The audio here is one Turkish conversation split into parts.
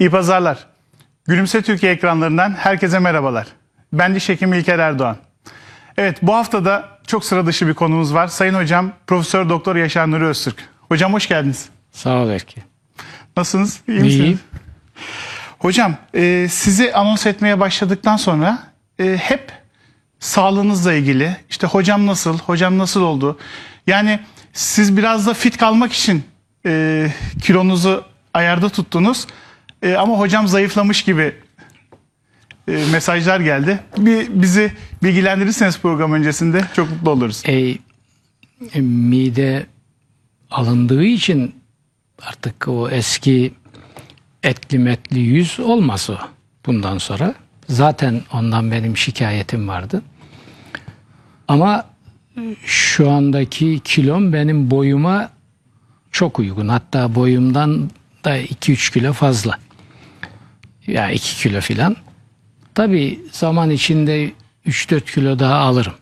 İyi pazarlar. Gülümse Türkiye ekranlarından herkese merhabalar. Ben diş hekimi İlker Erdoğan. Evet bu hafta da çok sıra dışı bir konumuz var. Sayın hocam Profesör Doktor Yaşar Nuri Öztürk. Hocam hoş geldiniz. Sağ ol Erki. Nasılsınız? İyi misiniz? İyiyim. Hocam e, sizi anons etmeye başladıktan sonra e, hep sağlığınızla ilgili işte hocam nasıl, hocam nasıl oldu? Yani siz biraz da fit kalmak için e, kilonuzu ayarda tuttunuz. E, ama hocam zayıflamış gibi e, mesajlar geldi. Bir bizi bilgilendirirseniz program öncesinde çok mutlu oluruz. E, e, mide alındığı için artık o eski etli metli yüz olmaz o bundan sonra. Zaten ondan benim şikayetim vardı. Ama şu andaki kilom benim boyuma çok uygun. Hatta boyumdan da 2-3 kilo fazla. Ya 2 kilo filan. Tabii zaman içinde 3-4 kilo daha alırım.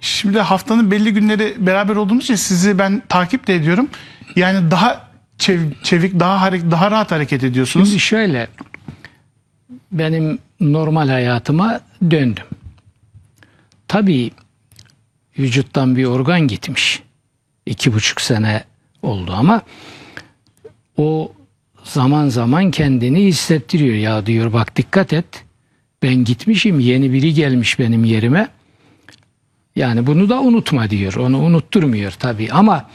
Şimdi haftanın belli günleri beraber olduğumuz için sizi ben takip de ediyorum. Yani daha çev- çevik, daha hareket, daha rahat hareket ediyorsunuz. Şimdi şöyle benim normal hayatıma döndüm. Tabii vücuttan bir organ gitmiş. İki buçuk sene oldu ama o zaman zaman kendini hissettiriyor. Ya diyor bak dikkat et ben gitmişim yeni biri gelmiş benim yerime. Yani bunu da unutma diyor. Onu unutturmuyor tabii ama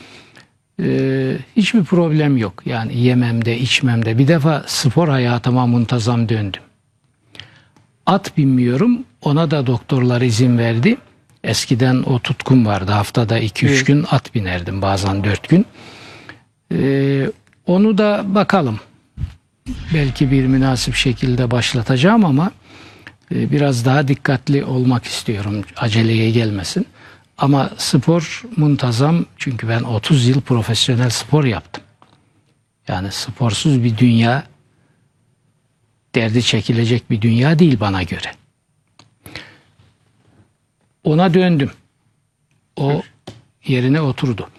ee, hiçbir problem yok. Yani yememde, içmemde. Bir defa spor hayatıma muntazam döndüm. At binmiyorum. Ona da doktorlar izin verdi. Eskiden o tutkum vardı. Haftada 2-3 Evet. gün at binerdim. Bazen 4 gün. Ee, onu da bakalım. Belki bir münasip şekilde başlatacağım ama e, biraz daha dikkatli olmak istiyorum. Aceleye gelmesin. Ama spor muntazam çünkü ben 30 yıl profesyonel spor yaptım. Yani sporsuz bir dünya derdi çekilecek bir dünya değil bana göre. Ona döndüm. O yerine oturdu.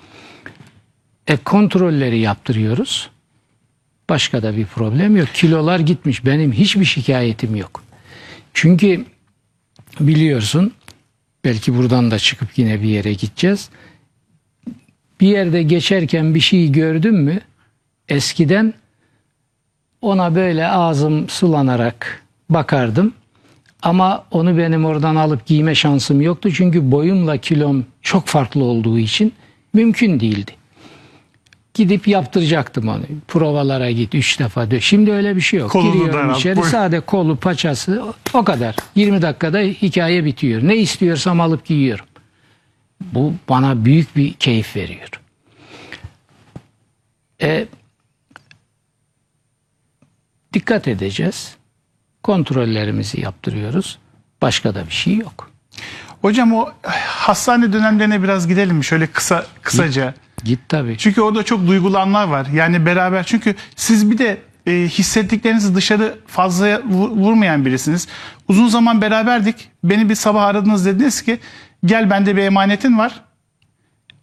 E kontrolleri yaptırıyoruz. Başka da bir problem yok. Kilolar gitmiş. Benim hiçbir şikayetim yok. Çünkü biliyorsun belki buradan da çıkıp yine bir yere gideceğiz. Bir yerde geçerken bir şey gördüm mü eskiden ona böyle ağzım sulanarak bakardım. Ama onu benim oradan alıp giyme şansım yoktu. Çünkü boyumla kilom çok farklı olduğu için mümkün değildi. Gidip yaptıracaktım onu. Provalara git üç defa. dö- Şimdi öyle bir şey yok. Kolunu Giriyorum daralt, içeri boy- sade kolu paçası o kadar. 20 dakikada hikaye bitiyor. Ne istiyorsam alıp giyiyorum. Bu bana büyük bir keyif veriyor. E, dikkat edeceğiz. Kontrollerimizi yaptırıyoruz. Başka da bir şey yok. Hocam o hastane dönemlerine biraz gidelim mi? Şöyle kısa kısaca. Git tabii. Çünkü orada çok duygulu anlar var. Yani beraber çünkü siz bir de e, hissettiklerinizi dışarı fazla vu- vurmayan birisiniz. Uzun zaman beraberdik. Beni bir sabah aradınız dediniz ki gel bende bir emanetin var.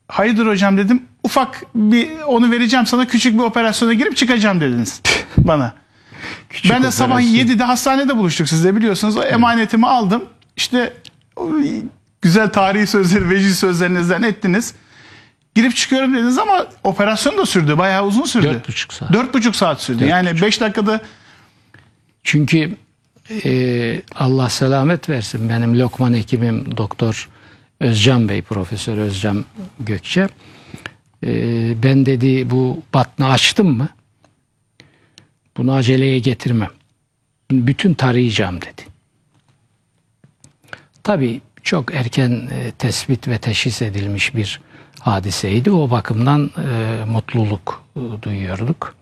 Hayırdır hocam dedim. Ufak bir onu vereceğim sana küçük bir operasyona girip çıkacağım dediniz bana. ben de sabah operasyon. 7'de hastanede buluştuk siz de biliyorsunuz. O emanetimi aldım. İşte güzel tarihi sözleri, veciz sözlerinizden ettiniz. Girip çıkıyorum dediniz ama operasyon da sürdü. Bayağı uzun sürdü. Dört buçuk saat. Dört buçuk saat sürdü. yani beş dakikada Çünkü e, Allah selamet versin benim Lokman hekimim Doktor Özcan Bey, Profesör Özcan Gökçe. E, ben dedi bu batını açtım mı bunu aceleye getirmem. Bütün tarayacağım dedi. Tabii çok erken e, tespit ve teşhis edilmiş bir hadiseydi. O bakımdan e, mutluluk e, duyuyorduk.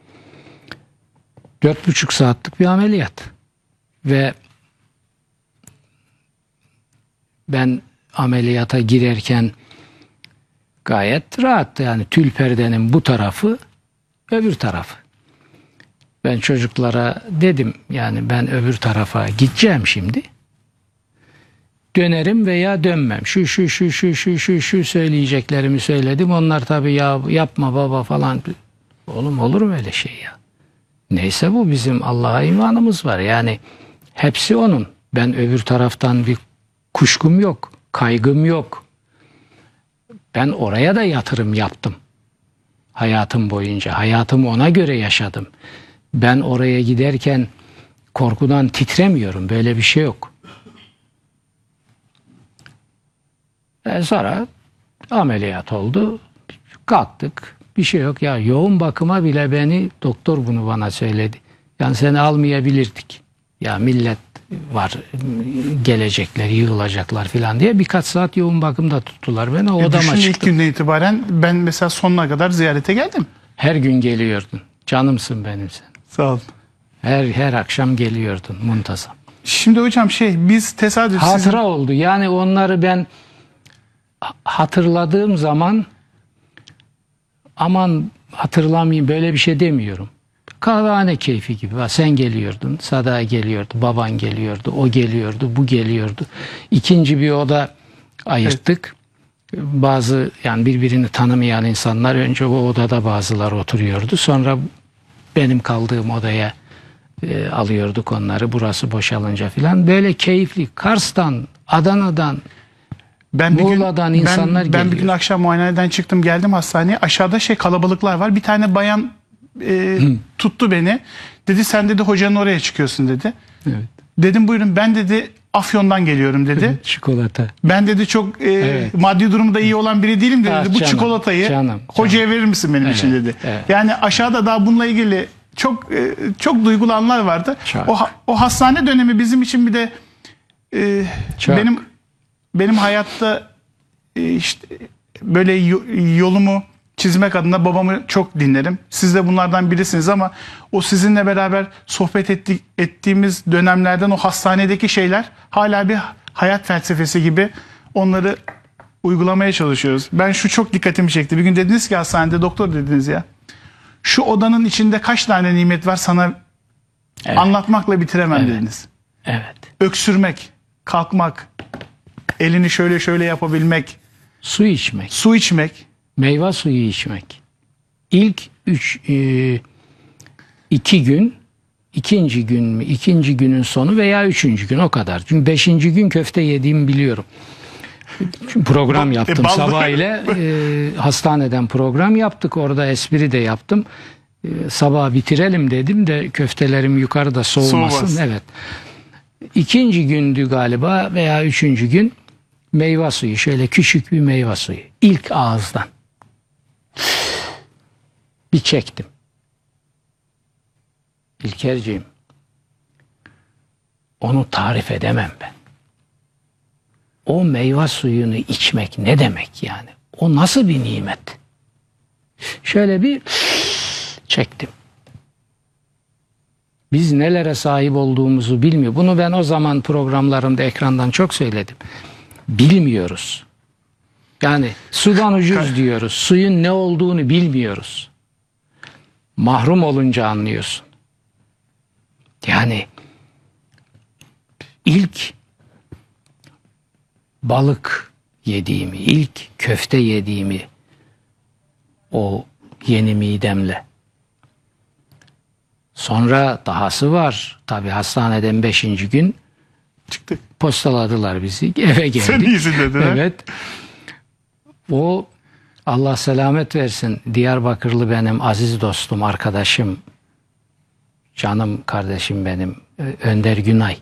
Dört buçuk saatlik bir ameliyat. Ve ben ameliyata girerken gayet rahattı. Yani tül perdenin bu tarafı öbür tarafı. Ben çocuklara dedim yani ben öbür tarafa gideceğim şimdi. Dönerim veya dönmem. Şu şu şu şu şu şu şu söyleyeceklerimi söyledim. Onlar tabii ya yapma baba falan. Oğlum olur mu öyle şey ya? Neyse bu bizim Allah'a imanımız var. Yani hepsi onun. Ben öbür taraftan bir kuşkum yok, kaygım yok. Ben oraya da yatırım yaptım. Hayatım boyunca. Hayatımı ona göre yaşadım. Ben oraya giderken korkudan titremiyorum. Böyle bir şey yok. E sonra ameliyat oldu. Kalktık. Bir şey yok. Ya yoğun bakıma bile beni doktor bunu bana söyledi. Yani seni almayabilirdik. Ya millet var gelecekler, yığılacaklar falan diye birkaç saat yoğun bakımda tuttular beni. E, Odama düşün ilk çıktım. günden itibaren ben mesela sonuna kadar ziyarete geldim. Her gün geliyordun. Canımsın benim sen. Sağ olun. Her her akşam geliyordun muntazam. Şimdi hocam şey biz tesadüf sizin- Hatıra oldu. Yani onları ben hatırladığım zaman aman hatırlamayayım böyle bir şey demiyorum. Kahvehane keyfi gibi. Sen geliyordun, Sada geliyordu, baban geliyordu, o geliyordu, bu geliyordu. İkinci bir oda ayırttık. Bazı yani birbirini tanımayan insanlar önce o odada bazıları oturuyordu. Sonra benim kaldığım odaya e, alıyorduk onları. Burası boşalınca filan. Böyle keyifli. Kars'tan, Adana'dan Ben bir gün, Muğla'dan ben, insanlar ben bir geliyor. gün akşam muayeneden çıktım geldim hastaneye. Aşağıda şey kalabalıklar var. Bir tane bayan e, tuttu beni. Dedi sen dedi hocanın oraya çıkıyorsun dedi. evet. Dedim buyurun ben dedi Afyon'dan geliyorum dedi. çikolata. Ben dedi çok e, Evet. maddi durumu da iyi olan biri değilim dedi. Ah, Bu canım, çikolatayı canım, hocaya verir misin benim Evet, için dedi. evet. Yani aşağıda daha bununla ilgili çok e, çok duygulu anlar vardı. Çok. O o hastane dönemi bizim için bir de e, Çok. benim benim hayatta e, işte böyle yo- yolumu çizmek adına babamı çok dinlerim. Siz de bunlardan birisiniz ama o sizinle beraber sohbet ettik, ettiğimiz dönemlerden o hastanedeki şeyler hala bir hayat felsefesi gibi onları uygulamaya çalışıyoruz. Ben şu çok dikkatimi çekti. Bir gün dediniz ki hastanede doktor dediniz ya. Şu odanın içinde kaç tane nimet var sana Evet. anlatmakla bitiremem Evet. dediniz. Evet. Öksürmek, kalkmak, elini şöyle şöyle yapabilmek, Su içmek. su içmek. Meyve suyu içmek. İlk üç, e, iki gün, ikinci gün mü, ikinci günün sonu veya üçüncü gün o kadar. Çünkü beşinci gün köfte yediğimi biliyorum. Çünkü program E, yaptım sabah ile e, hastaneden program yaptık. Orada espri de yaptım. E, sabah bitirelim dedim de köftelerim yukarıda soğumasın. Soğumasın. Evet. İkinci gündü galiba veya üçüncü gün meyve suyu şöyle küçük bir meyve suyu ilk ağızdan bir çektim. İlkerciğim onu tarif edemem ben. O meyve suyunu içmek ne demek yani? O nasıl bir nimet? Şöyle bir çektim. Biz nelere sahip olduğumuzu bilmiyor. Bunu ben o zaman programlarımda ekrandan çok söyledim. Bilmiyoruz. Yani sudan ucuz diyoruz. Suyun ne olduğunu bilmiyoruz. Mahrum olunca anlıyorsun. Yani ilk balık yediğimi, ilk köfte yediğimi o yeni midemle Sonra dahası var. Tabi hastaneden beşinci gün Çıktı. Postaladılar bizi. Eve geldik. Sen iyisin dediler. Evet. O Allah selamet versin. Diyarbakırlı benim aziz dostum, arkadaşım, canım kardeşim benim Önder Günay.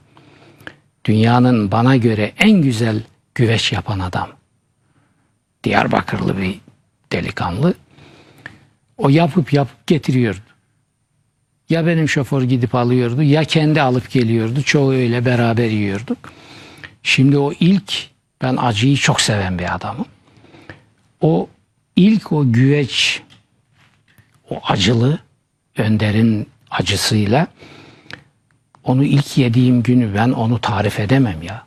Dünyanın bana göre en güzel güveç yapan adam. Diyarbakırlı bir delikanlı. O yapıp yapıp getiriyordu. Ya benim şoför gidip alıyordu ya kendi alıp geliyordu. Çoğu öyle beraber yiyorduk. Şimdi o ilk ben acıyı çok seven bir adamım. O ilk o güveç o acılı Önder'in acısıyla onu ilk yediğim günü ben onu tarif edemem ya.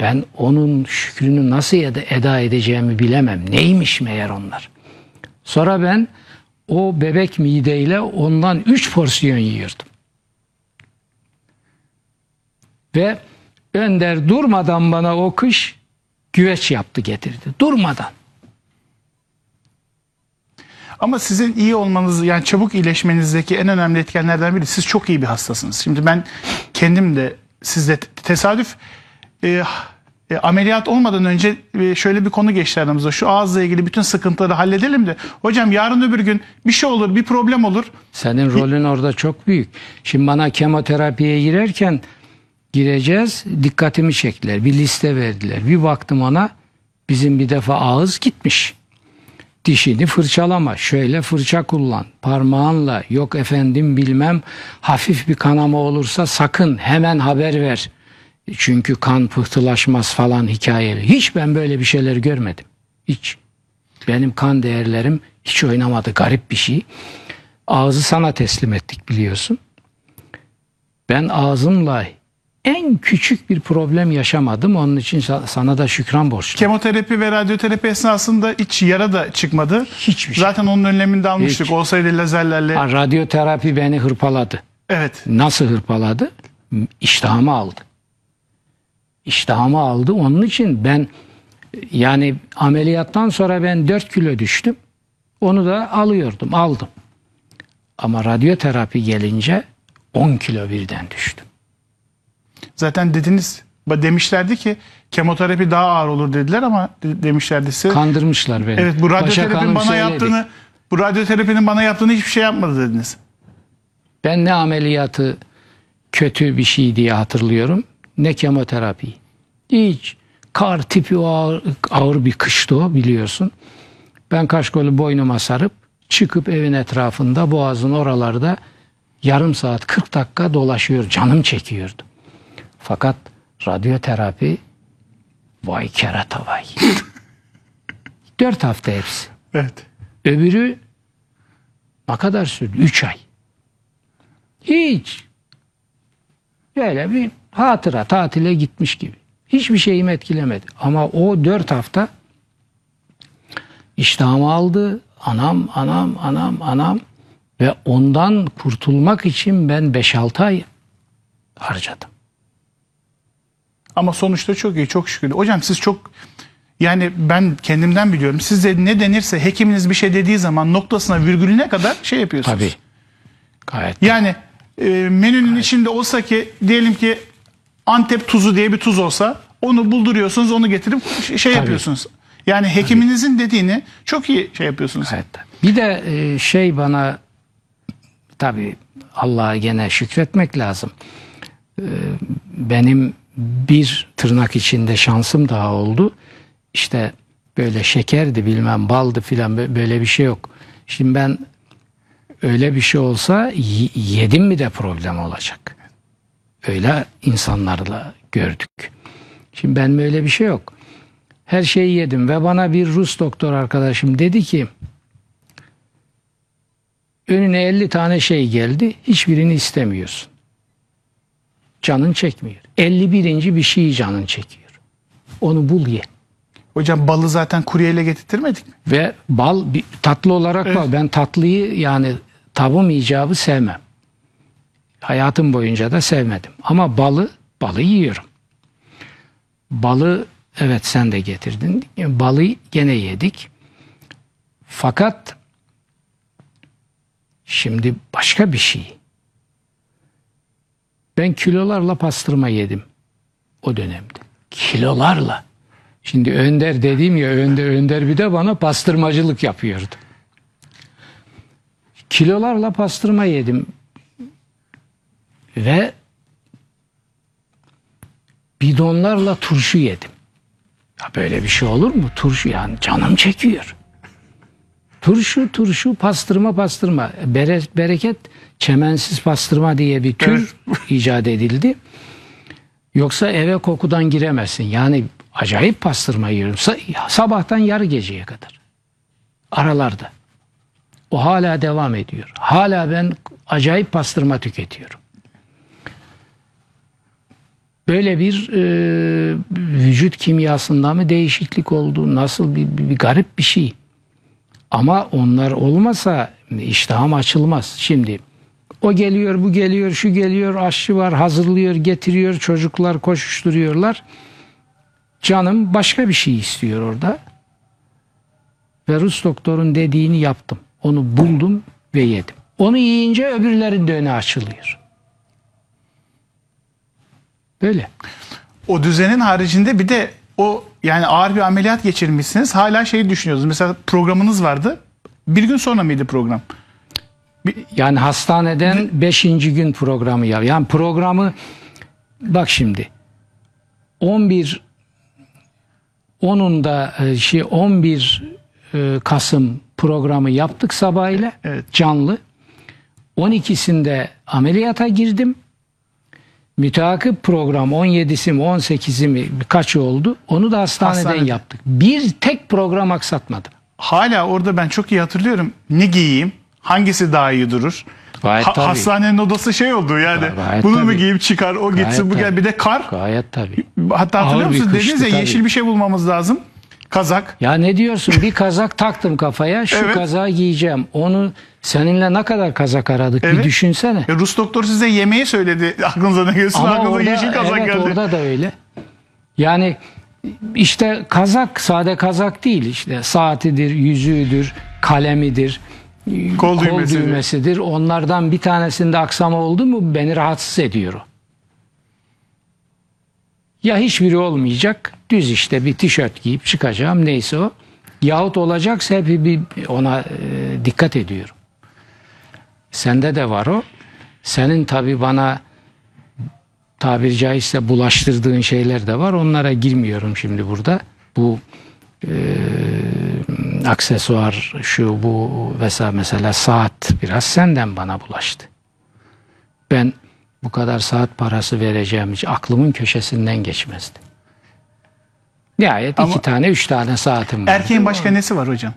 Ben onun şükrünü nasıl eda- edeceğimi bilemem. Neymiş meğer onlar. Sonra ben o bebek mideyle ondan üç porsiyon yiyordum. Ve Önder durmadan bana o kış güveç yaptı getirdi. Durmadan. Ama sizin iyi olmanız yani çabuk iyileşmenizdeki en önemli etkenlerden biri siz çok iyi bir hastasınız. Şimdi ben kendim de sizde te- tesadüf e, e, ameliyat olmadan önce e, şöyle bir konu geçti aramızda. Şu ağızla ilgili bütün sıkıntıları halledelim de hocam yarın öbür gün bir şey olur bir problem olur. Senin rolün orada çok büyük. Şimdi bana kemoterapiye girerken gireceğiz dikkatimi çektiler. Bir liste verdiler. Bir baktım ona bizim bir defa ağız gitmiş. Dişini fırçalama. Şöyle fırça kullan. Parmağınla yok efendim bilmem hafif bir kanama olursa sakın hemen haber ver. Çünkü kan pıhtılaşmaz falan hikayeli. Hiç ben böyle bir şeyler görmedim. Hiç. Benim kan değerlerim hiç oynamadı. Garip bir şey. Ağzı sana teslim ettik biliyorsun. Ben ağzımla en küçük bir problem yaşamadım. Onun için sa- sana da şükran borçluyum. Kemoterapi ve radyoterapi esnasında hiç yara da çıkmadı. Hiçbir şey. Zaten onun önlemini de almıştık. Hiç. Olsaydı lazerlerle. Ha, radyoterapi beni hırpaladı. Evet. Nasıl hırpaladı? İştahımı aldı. İştahımı aldı. Onun için ben yani ameliyattan sonra ben 4 kilo düştüm. Onu da alıyordum, aldım. Ama radyoterapi gelince 10 kilo birden düştüm. Zaten dediniz demişlerdi ki kemoterapi daha ağır olur dediler ama de- demişlerdi size. Kandırmışlar beni. evet bu radyoterapinin bana söyledi. yaptığını bu radyoterapinin bana yaptığını hiçbir şey yapmadı dediniz. Ben ne ameliyatı kötü bir şey diye hatırlıyorum ne kemoterapi. Hiç kar tipi o ağır, ağır bir kıştı o biliyorsun. Ben kaşkolu boynuma sarıp çıkıp evin etrafında boğazın oralarda yarım saat 40 dakika dolaşıyor. Canım çekiyordu. Fakat radyoterapi vay kerata vay. Dört hafta hepsi. Evet. Öbürü ne kadar sürdü? Üç ay. Hiç. Böyle bir hatıra tatile gitmiş gibi. Hiçbir şeyimi etkilemedi. Ama o dört hafta iştahımı aldı. Anam, anam, anam, anam. Ve ondan kurtulmak için ben 5-6 ay harcadım. Ama sonuçta çok iyi çok şükür. Hocam siz çok yani ben kendimden biliyorum. Size ne denirse hekiminiz bir şey dediği zaman noktasına virgülüne kadar şey yapıyorsunuz. Tabii. Gayet. Yani e, menünün içinde olsa ki diyelim ki Antep tuzu diye bir tuz olsa onu bulduruyorsunuz onu getirip şey yapıyorsunuz. Yani hekiminizin dediğini çok iyi şey yapıyorsunuz. Evet. Bir de e, şey bana tabi Allah'a gene şükretmek lazım. E, Benim bir tırnak içinde şansım daha oldu. İşte böyle şekerdi bilmem baldı filan bö- böyle bir şey yok. Şimdi ben öyle bir şey olsa yedim mi de problem olacak. Öyle insanlarla gördük. Şimdi ben öyle bir şey yok. Her şeyi yedim ve bana bir Rus doktor arkadaşım dedi ki önüne 50 tane şey geldi hiçbirini istemiyorsun. Canın çekmiyor. 51. bir şeyi canın çekiyor. Onu bul ye. Hocam balı zaten kuryeyle getirtmedik mi? Ve bal bir, tatlı olarak bal. Ben tatlıyı yani tabım icabı sevmem. Hayatım boyunca da sevmedim. Ama balı, balı yiyorum. Balı evet sen de getirdin. Balı gene yedik. Fakat şimdi başka bir şey. Ben kilolarla pastırma yedim o dönemde. Kilolarla. Şimdi Önder dediğim ya Önder, Önder bir de bana pastırmacılık yapıyordu. Kilolarla pastırma yedim. Ve bidonlarla turşu yedim. Ya böyle bir şey olur mu? Turşu yani canım çekiyor. Turşu turşu pastırma pastırma. Bere, bereket çemensiz pastırma diye bir tür icat edildi. Yoksa eve kokudan giremezsin. Yani acayip pastırma yiyorum. Sa- sabahtan yarı geceye kadar. Aralarda. O hala devam ediyor. Hala ben acayip pastırma tüketiyorum. Böyle bir e, vücut kimyasında mı değişiklik oldu? Nasıl bir, bir, bir garip bir şey. Ama onlar olmasa iştahım açılmaz. Şimdi o geliyor, bu geliyor, şu geliyor, aşçı var, hazırlıyor, getiriyor, çocuklar koşuşturuyorlar. Canım başka bir şey istiyor orada. Ve Rus doktorun dediğini yaptım. Onu buldum ve yedim. Onu yiyince öbürlerin de önü açılıyor. Böyle. O düzenin haricinde bir de o yani ağır bir ameliyat geçirmişsiniz. Hala şeyi düşünüyorsunuz. Mesela programınız vardı. Bir gün sonra mıydı program? Yani hastaneden 5. gün programı ya. Yani programı bak şimdi 11 10'unda e, şey 11 e, Kasım programı yaptık sabahıyla Evet. canlı. 12'sinde ameliyata girdim. Müteakip program 17'si mi 18'i mi kaç oldu? Onu da hastaneden Hastanede. yaptık. Bir tek program aksatmadım. Hala orada ben çok iyi hatırlıyorum. Ne giyeyim? Hangisi daha iyi durur? Gayet tabii. hastanenin odası şey oldu yani. Gayet Bunu mu tabii. giyip çıkar, o gitsin, bu tabii. gel. Bir de kar. Gayet tabii. Hatta hatırlıyor Ağır bir musunuz? Dediniz ya tabii. yeşil bir şey bulmamız lazım. Kazak. Ya ne diyorsun? Bir kazak taktım kafaya. Şu Evet. kazağı giyeceğim. Onu seninle ne kadar kazak aradık bir Evet. düşünsene. E, Rus doktor size yemeği söyledi. Aklınıza ne gelsin? Ama Aklınıza orada, yeşil kazak evet, geldi. orada da öyle. Yani işte kazak sade kazak değil işte saatidir, yüzüğüdür, kalemidir, Kol kol, düğmesidir. düğmesidir. Onlardan bir tanesinde aksama oldu mu beni rahatsız ediyor. Ya hiçbiri olmayacak. Düz işte bir tişört giyip çıkacağım neyse o. Yahut olacaksa hep bir ona e, dikkat ediyorum. Sende de var o. Senin tabi bana tabiri caizse bulaştırdığın şeyler de var. Onlara girmiyorum şimdi burada. Bu e, aksesuar şu bu vesaire mesela saat biraz senden bana bulaştı. Ben bu kadar saat parası vereceğim hiç aklımın köşesinden geçmezdi. Nihayet Ama- iki tane üç tane saatim var. Erkeğin başka nesi var hocam?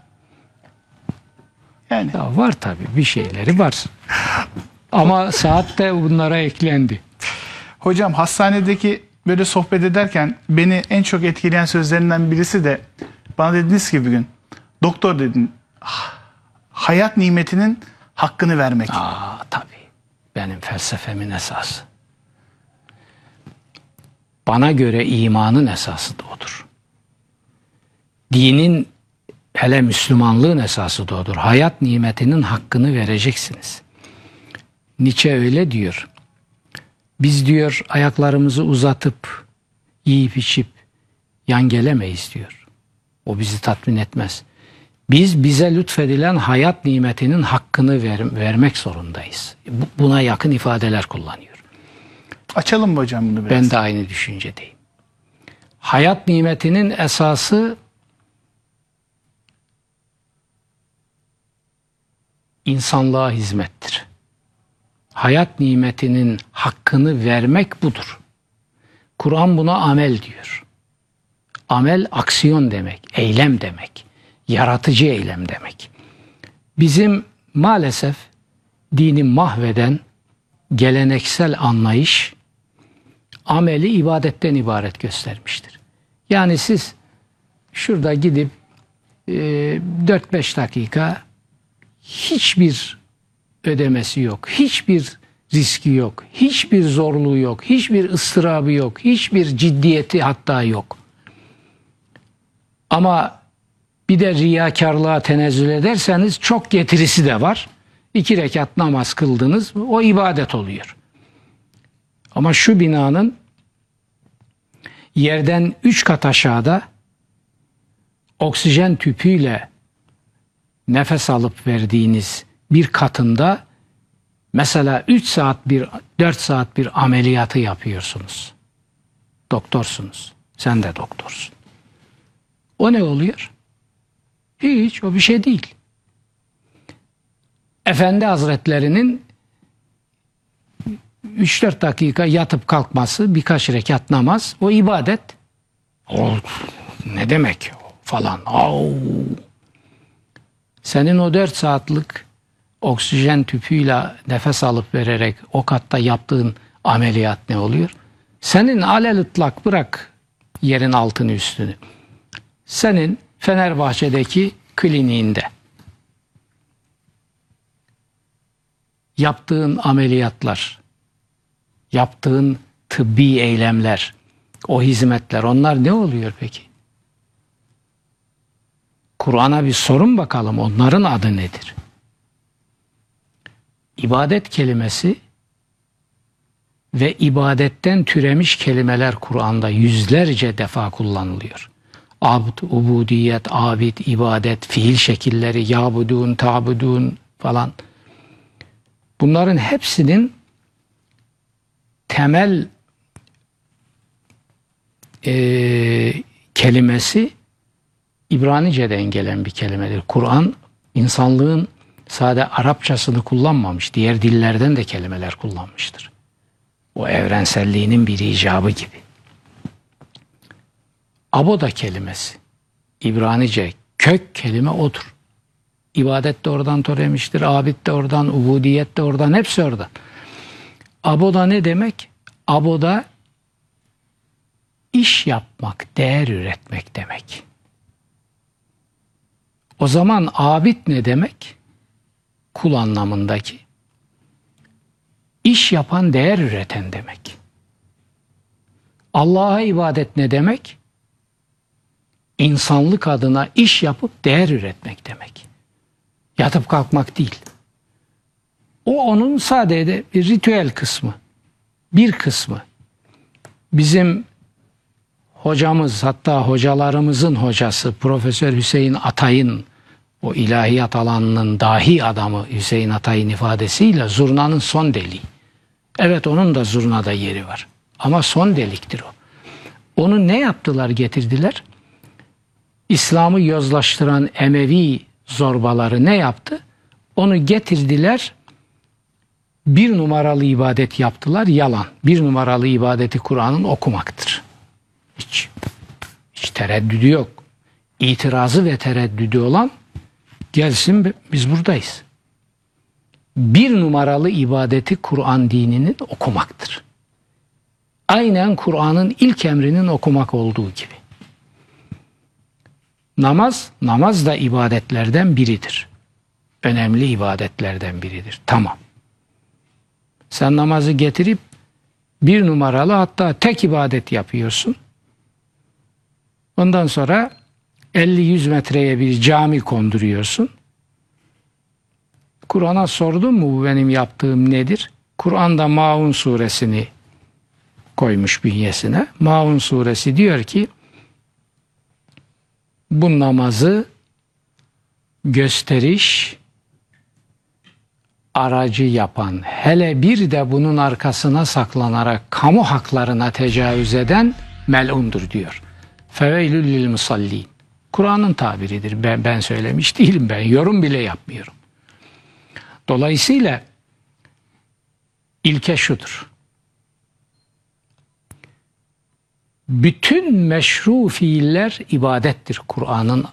Yani Ya var tabii bir şeyleri var. Ama saat de bunlara eklendi. hocam hastanedeki böyle sohbet ederken beni en çok etkileyen sözlerinden birisi de bana dediniz ki bir gün doktor dedin "Ah, hayat nimetinin hakkını vermek. Aa tabii. Benim felsefemin esası. Bana göre imanın esası da odur. Dinin hele Müslümanlığın esası da odur. Hayat nimetinin hakkını vereceksiniz. Nietzsche öyle diyor. Biz diyor ayaklarımızı uzatıp yiyip içip yan gelemeyiz diyor. O bizi tatmin etmez. Biz bize lütfedilen hayat nimetinin hakkını ver- vermek zorundayız. Bu- Buna yakın ifadeler kullanıyor. Açalım mı hocam bunu biraz? Ben de aynı düşüncedeyim. Hayat nimetinin esası insanlığa hizmettir. Hayat nimetinin hakkını vermek budur. Kur'an buna amel diyor. Amel aksiyon demek, eylem demek, yaratıcı eylem demek. Bizim maalesef dini mahveden geleneksel anlayış ameli ibadetten ibaret göstermiştir. Yani siz şurada gidip e, 4-5 dakika hiçbir ödemesi yok, hiçbir riski yok, hiçbir zorluğu yok, hiçbir ıstırabı yok, hiçbir ciddiyeti hatta yok. Ama bir de riyakarlığa tenezzül ederseniz çok getirisi de var. İki rekat namaz kıldınız, o ibadet oluyor. Ama şu binanın yerden üç kat aşağıda oksijen tüpüyle nefes alıp verdiğiniz bir katında mesela 3 saat bir 4 saat bir ameliyatı yapıyorsunuz. Doktorsunuz. Sen de doktorsun. O ne oluyor? Hiç o bir şey değil. Efendi Hazretlerinin 3-4 dakika yatıp kalkması, birkaç rekat namaz, o ibadet. O ne demek falan. Au. Senin o 4 saatlik oksijen tüpüyle nefes alıp vererek o katta yaptığın ameliyat ne oluyor? Senin alel ıtlak bırak yerin altını üstünü. Senin Fenerbahçe'deki kliniğinde yaptığın ameliyatlar, yaptığın tıbbi eylemler, o hizmetler onlar ne oluyor peki? Kur'an'a bir sorun bakalım onların adı nedir? ibadet kelimesi ve ibadetten türemiş kelimeler Kur'an'da yüzlerce defa kullanılıyor. Abd, ubudiyet, abid, ibadet, fiil şekilleri, yabudun, tabudun falan. Bunların hepsinin temel eee, kelimesi İbranice'den gelen bir kelimedir. Kur'an insanlığın sade Arapçasını kullanmamış. Diğer dillerden de kelimeler kullanmıştır. O evrenselliğinin bir icabı gibi. Aboda kelimesi. İbranice kök kelime odur. İbadet de oradan türemiştir. Abid de oradan, ubudiyet de oradan, hepsi oradan. Aboda ne demek? Aboda iş yapmak, değer üretmek demek. O zaman abid ne demek? Kul anlamındaki. İş yapan, değer üreten demek. Allah'a ibadet ne demek? İnsanlık adına iş yapıp değer üretmek demek. Yatıp kalkmak değil. O onun sadece bir ritüel kısmı. Bir kısmı. Bizim hocamız hatta hocalarımızın hocası Profesör Hüseyin Atay'ın o ilahiyat alanının dahi adamı Hüseyin Atay'ın ifadesiyle zurnanın son deliği. Evet onun da zurnada yeri var. Ama son deliktir o. Onu ne yaptılar getirdiler? İslam'ı yozlaştıran Emevi zorbaları ne yaptı? Onu getirdiler bir numaralı ibadet yaptılar yalan. Bir numaralı ibadeti Kur'an'ın okumaktır. Hiç, hiç tereddüdü yok. İtirazı ve tereddüdü olan gelsin biz buradayız. Bir numaralı ibadeti Kur'an dininin okumaktır. Aynen Kur'an'ın ilk emrinin okumak olduğu gibi. Namaz, namaz da ibadetlerden biridir. Önemli ibadetlerden biridir. Tamam. Sen namazı getirip bir numaralı hatta tek ibadet yapıyorsun. Ondan sonra 50-100 metreye bir cami konduruyorsun. Kur'an'a sordun mu bu benim yaptığım nedir? Kur'an'da Maun suresini koymuş bünyesine. Maun suresi diyor ki bu namazı gösteriş aracı yapan hele bir de bunun arkasına saklanarak kamu haklarına tecavüz eden melundur diyor. Feveylül lil musallin. Kur'an'ın tabiridir. Ben, ben söylemiş değilim ben. Yorum bile yapmıyorum. Dolayısıyla ilke şudur. Bütün meşru fiiller ibadettir Kur'an'ın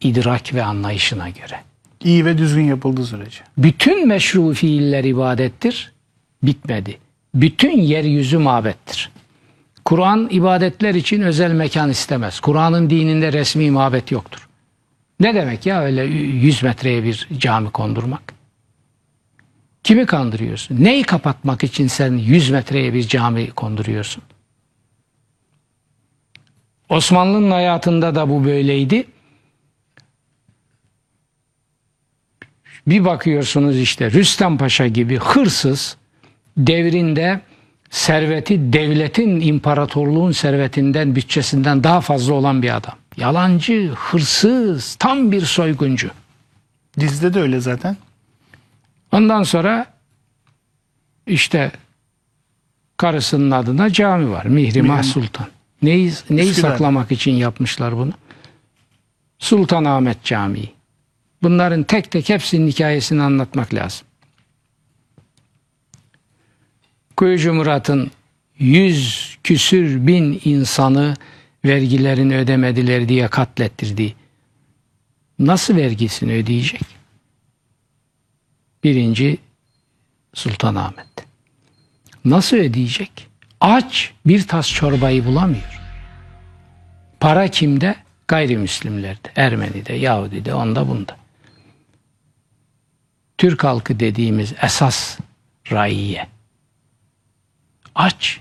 idrak ve anlayışına göre. İyi ve düzgün yapıldığı sürece. Bütün meşru fiiller ibadettir. Bitmedi. Bütün yeryüzü mabettir. Kur'an ibadetler için özel mekan istemez. Kur'an'ın dininde resmi mabet yoktur. Ne demek ya öyle 100 metreye bir cami kondurmak? Kimi kandırıyorsun? Neyi kapatmak için sen 100 metreye bir cami konduruyorsun? Osmanlı'nın hayatında da bu böyleydi. Bir bakıyorsunuz işte Rüstem Paşa gibi hırsız devrinde serveti devletin imparatorluğun servetinden bütçesinden daha fazla olan bir adam. Yalancı, hırsız, tam bir soyguncu. Dizide de öyle zaten. Ondan sonra işte karısının adına cami var. Mihrimah Mihrimah. Sultan. Neyi, neyi Üsküdar. saklamak için yapmışlar bunu? Sultanahmet Camii. Bunların tek tek hepsinin hikayesini anlatmak lazım. Kuyucu Murat'ın yüz küsür bin insanı vergilerini ödemediler diye katlettirdiği nasıl vergisini ödeyecek? Birinci Sultanahmet. Nasıl ödeyecek? Aç bir tas çorbayı bulamıyor. Para kimde? Gayrimüslimlerde. Ermeni'de, Yahudi'de, onda bunda. Türk halkı dediğimiz esas raiye. Aç.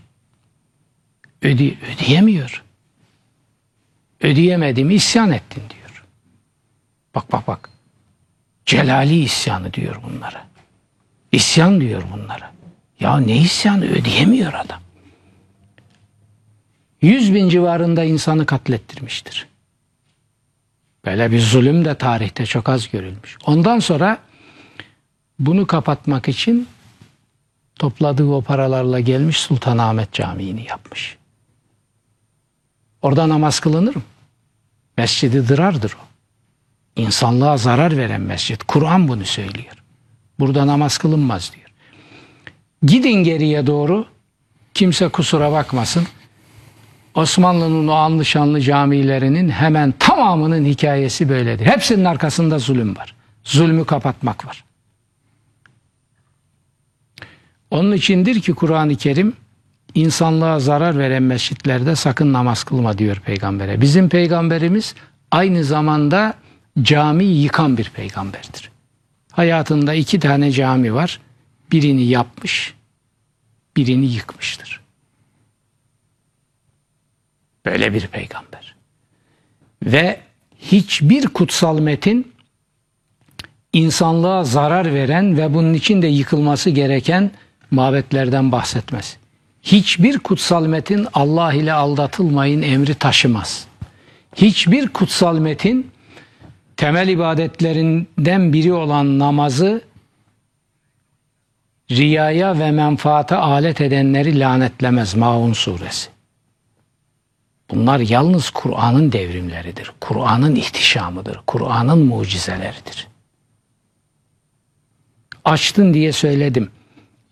Öde, ödeyemiyor. Ödeyemedim isyan ettin diyor. Bak bak bak. Celali isyanı diyor bunlara. İsyan diyor bunlara. Ya ne isyanı ödeyemiyor adam. 100 bin civarında insanı katlettirmiştir. Böyle bir zulüm de tarihte çok az görülmüş. Ondan sonra bunu kapatmak için topladığı o paralarla gelmiş Sultanahmet Camii'ni yapmış. Orada namaz kılınır mı? Mescidi dırardır o. İnsanlığa zarar veren mescit. Kur'an bunu söylüyor. Burada namaz kılınmaz diyor. Gidin geriye doğru. Kimse kusura bakmasın. Osmanlı'nın o anlı şanlı camilerinin hemen tamamının hikayesi böyledir. Hepsinin arkasında zulüm var. Zulmü kapatmak var. Onun içindir ki Kur'an-ı Kerim insanlığa zarar veren mescitlerde sakın namaz kılma diyor peygambere. Bizim peygamberimiz aynı zamanda cami yıkan bir peygamberdir. Hayatında iki tane cami var. Birini yapmış, birini yıkmıştır. Böyle bir peygamber. Ve hiçbir kutsal metin insanlığa zarar veren ve bunun için de yıkılması gereken mabetlerden bahsetmez. Hiçbir kutsal metin Allah ile aldatılmayın emri taşımaz. Hiçbir kutsal metin temel ibadetlerinden biri olan namazı riyaya ve menfaata alet edenleri lanetlemez Maun suresi. Bunlar yalnız Kur'an'ın devrimleridir. Kur'an'ın ihtişamıdır. Kur'an'ın mucizeleridir. Açtın diye söyledim.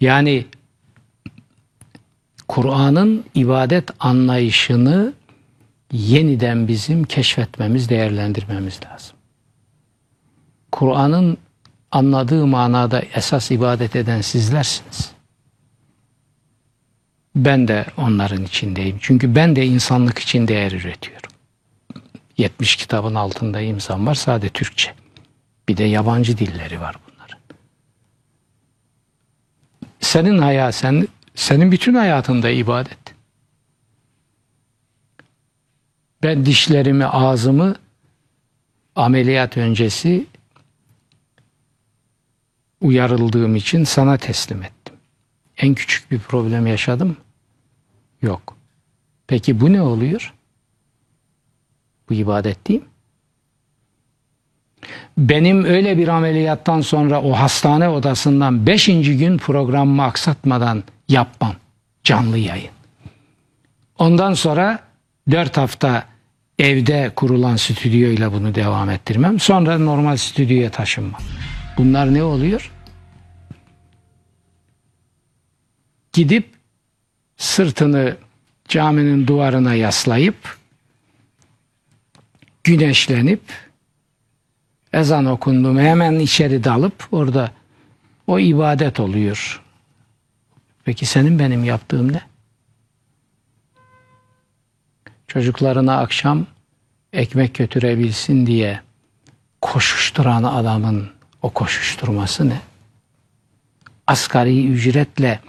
Yani Kur'an'ın ibadet anlayışını yeniden bizim keşfetmemiz, değerlendirmemiz lazım. Kur'an'ın anladığı manada esas ibadet eden sizlersiniz. Ben de onların içindeyim. Çünkü ben de insanlık için değer üretiyorum. 70 kitabın altında imzam var sadece Türkçe. Bir de yabancı dilleri var bunların. Senin hayat, sen, senin bütün hayatında ibadet. Ben dişlerimi, ağzımı ameliyat öncesi uyarıldığım için sana teslim ettim. En küçük bir problem yaşadım? Yok. Peki bu ne oluyor? Bu ibadet değil mi? Benim öyle bir ameliyattan sonra o hastane odasından beşinci gün programımı aksatmadan yapmam. Canlı yayın. Ondan sonra dört hafta evde kurulan stüdyoyla bunu devam ettirmem. Sonra normal stüdyoya taşınmam. Bunlar ne oluyor? Gidip sırtını caminin duvarına yaslayıp güneşlenip ezan okundu mu hemen içeri dalıp orada o ibadet oluyor. Peki senin benim yaptığım ne? Çocuklarına akşam ekmek götürebilsin diye koşuşturan adamın o koşuşturması ne? Asgari ücretle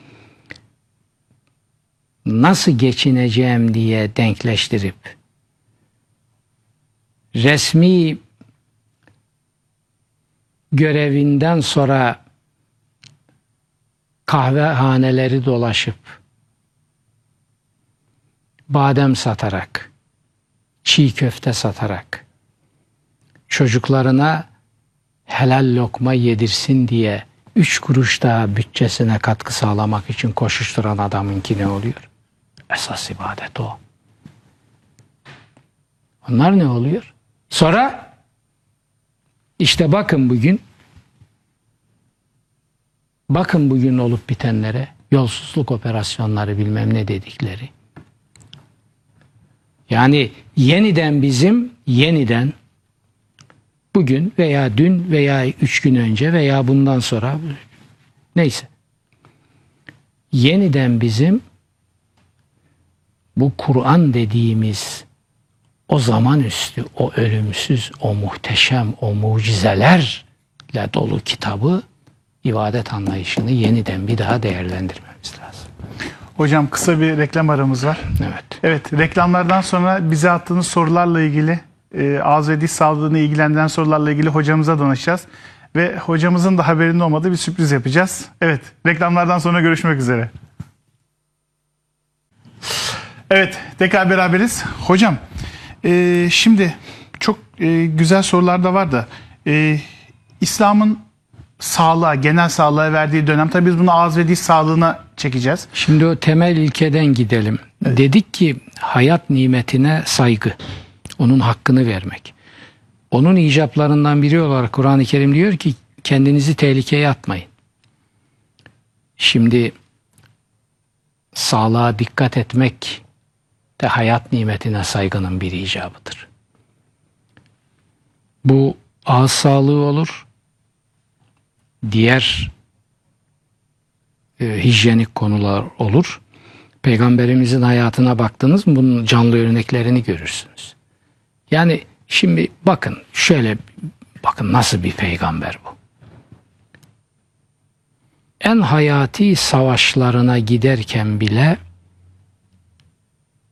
nasıl geçineceğim diye denkleştirip resmi görevinden sonra kahvehaneleri dolaşıp badem satarak, çiğ köfte satarak çocuklarına helal lokma yedirsin diye üç kuruş daha bütçesine katkı sağlamak için koşuşturan adamınki ne oluyor? Esas ibadet o. Onlar ne oluyor? Sonra işte bakın bugün bakın bugün olup bitenlere yolsuzluk operasyonları bilmem ne dedikleri. Yani yeniden bizim yeniden bugün veya dün veya üç gün önce veya bundan sonra neyse yeniden bizim bu Kur'an dediğimiz o zaman üstü, o ölümsüz, o muhteşem, o mucizelerle dolu kitabı ibadet anlayışını yeniden bir daha değerlendirmemiz lazım. Hocam kısa bir reklam aramız var. Evet. Evet reklamlardan sonra bize attığınız sorularla ilgili e, ağız ve diş sağlığını ilgilendiren sorularla ilgili hocamıza danışacağız. ve hocamızın da haberinde olmadığı bir sürpriz yapacağız. Evet, reklamlardan sonra görüşmek üzere. Evet, tekrar beraberiz. Hocam, e, şimdi çok e, güzel sorular da var da e, İslam'ın sağlığa, genel sağlığa verdiği dönem tabii biz bunu ağız ve diş sağlığına çekeceğiz. Şimdi o temel ilkeden gidelim. Dedik ki hayat nimetine saygı, onun hakkını vermek. Onun icaplarından biri olarak Kur'an-ı Kerim diyor ki kendinizi tehlikeye atmayın. Şimdi sağlığa dikkat etmek de hayat nimetine saygının bir icabıdır. Bu ağız sağlığı olur, diğer e, hijyenik konular olur. Peygamberimizin hayatına baktınız mı bunun canlı örneklerini görürsünüz. Yani şimdi bakın şöyle bakın nasıl bir peygamber bu. En hayati savaşlarına giderken bile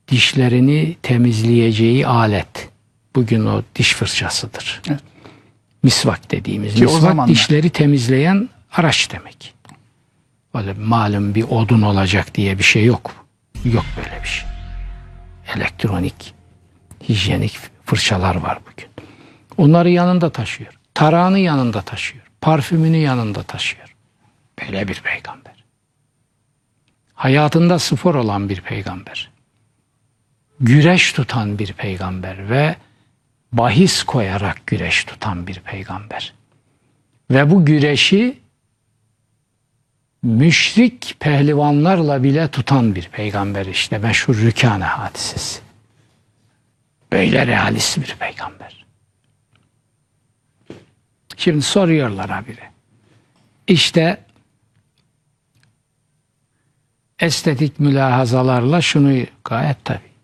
dişlerini temizleyeceği alet bugün o diş fırçasıdır. Evet. Misvak dediğimiz. Ki Misvak zamanlar- dişleri temizleyen araç demek. Öyle malum bir odun olacak diye bir şey yok. Yok böyle bir şey. Elektronik, hijyenik fırçalar var bugün. Onları yanında taşıyor. Tarağını yanında taşıyor. Parfümünü yanında taşıyor. Böyle bir peygamber. Hayatında spor olan bir peygamber. Güreş tutan bir peygamber ve bahis koyarak güreş tutan bir peygamber. Ve bu güreşi müşrik pehlivanlarla bile tutan bir peygamber işte meşhur Rükane hadisesi. Böyle realist bir peygamber. Şimdi soruyorlar habire. İşte estetik mülahazalarla şunu gayet tabi.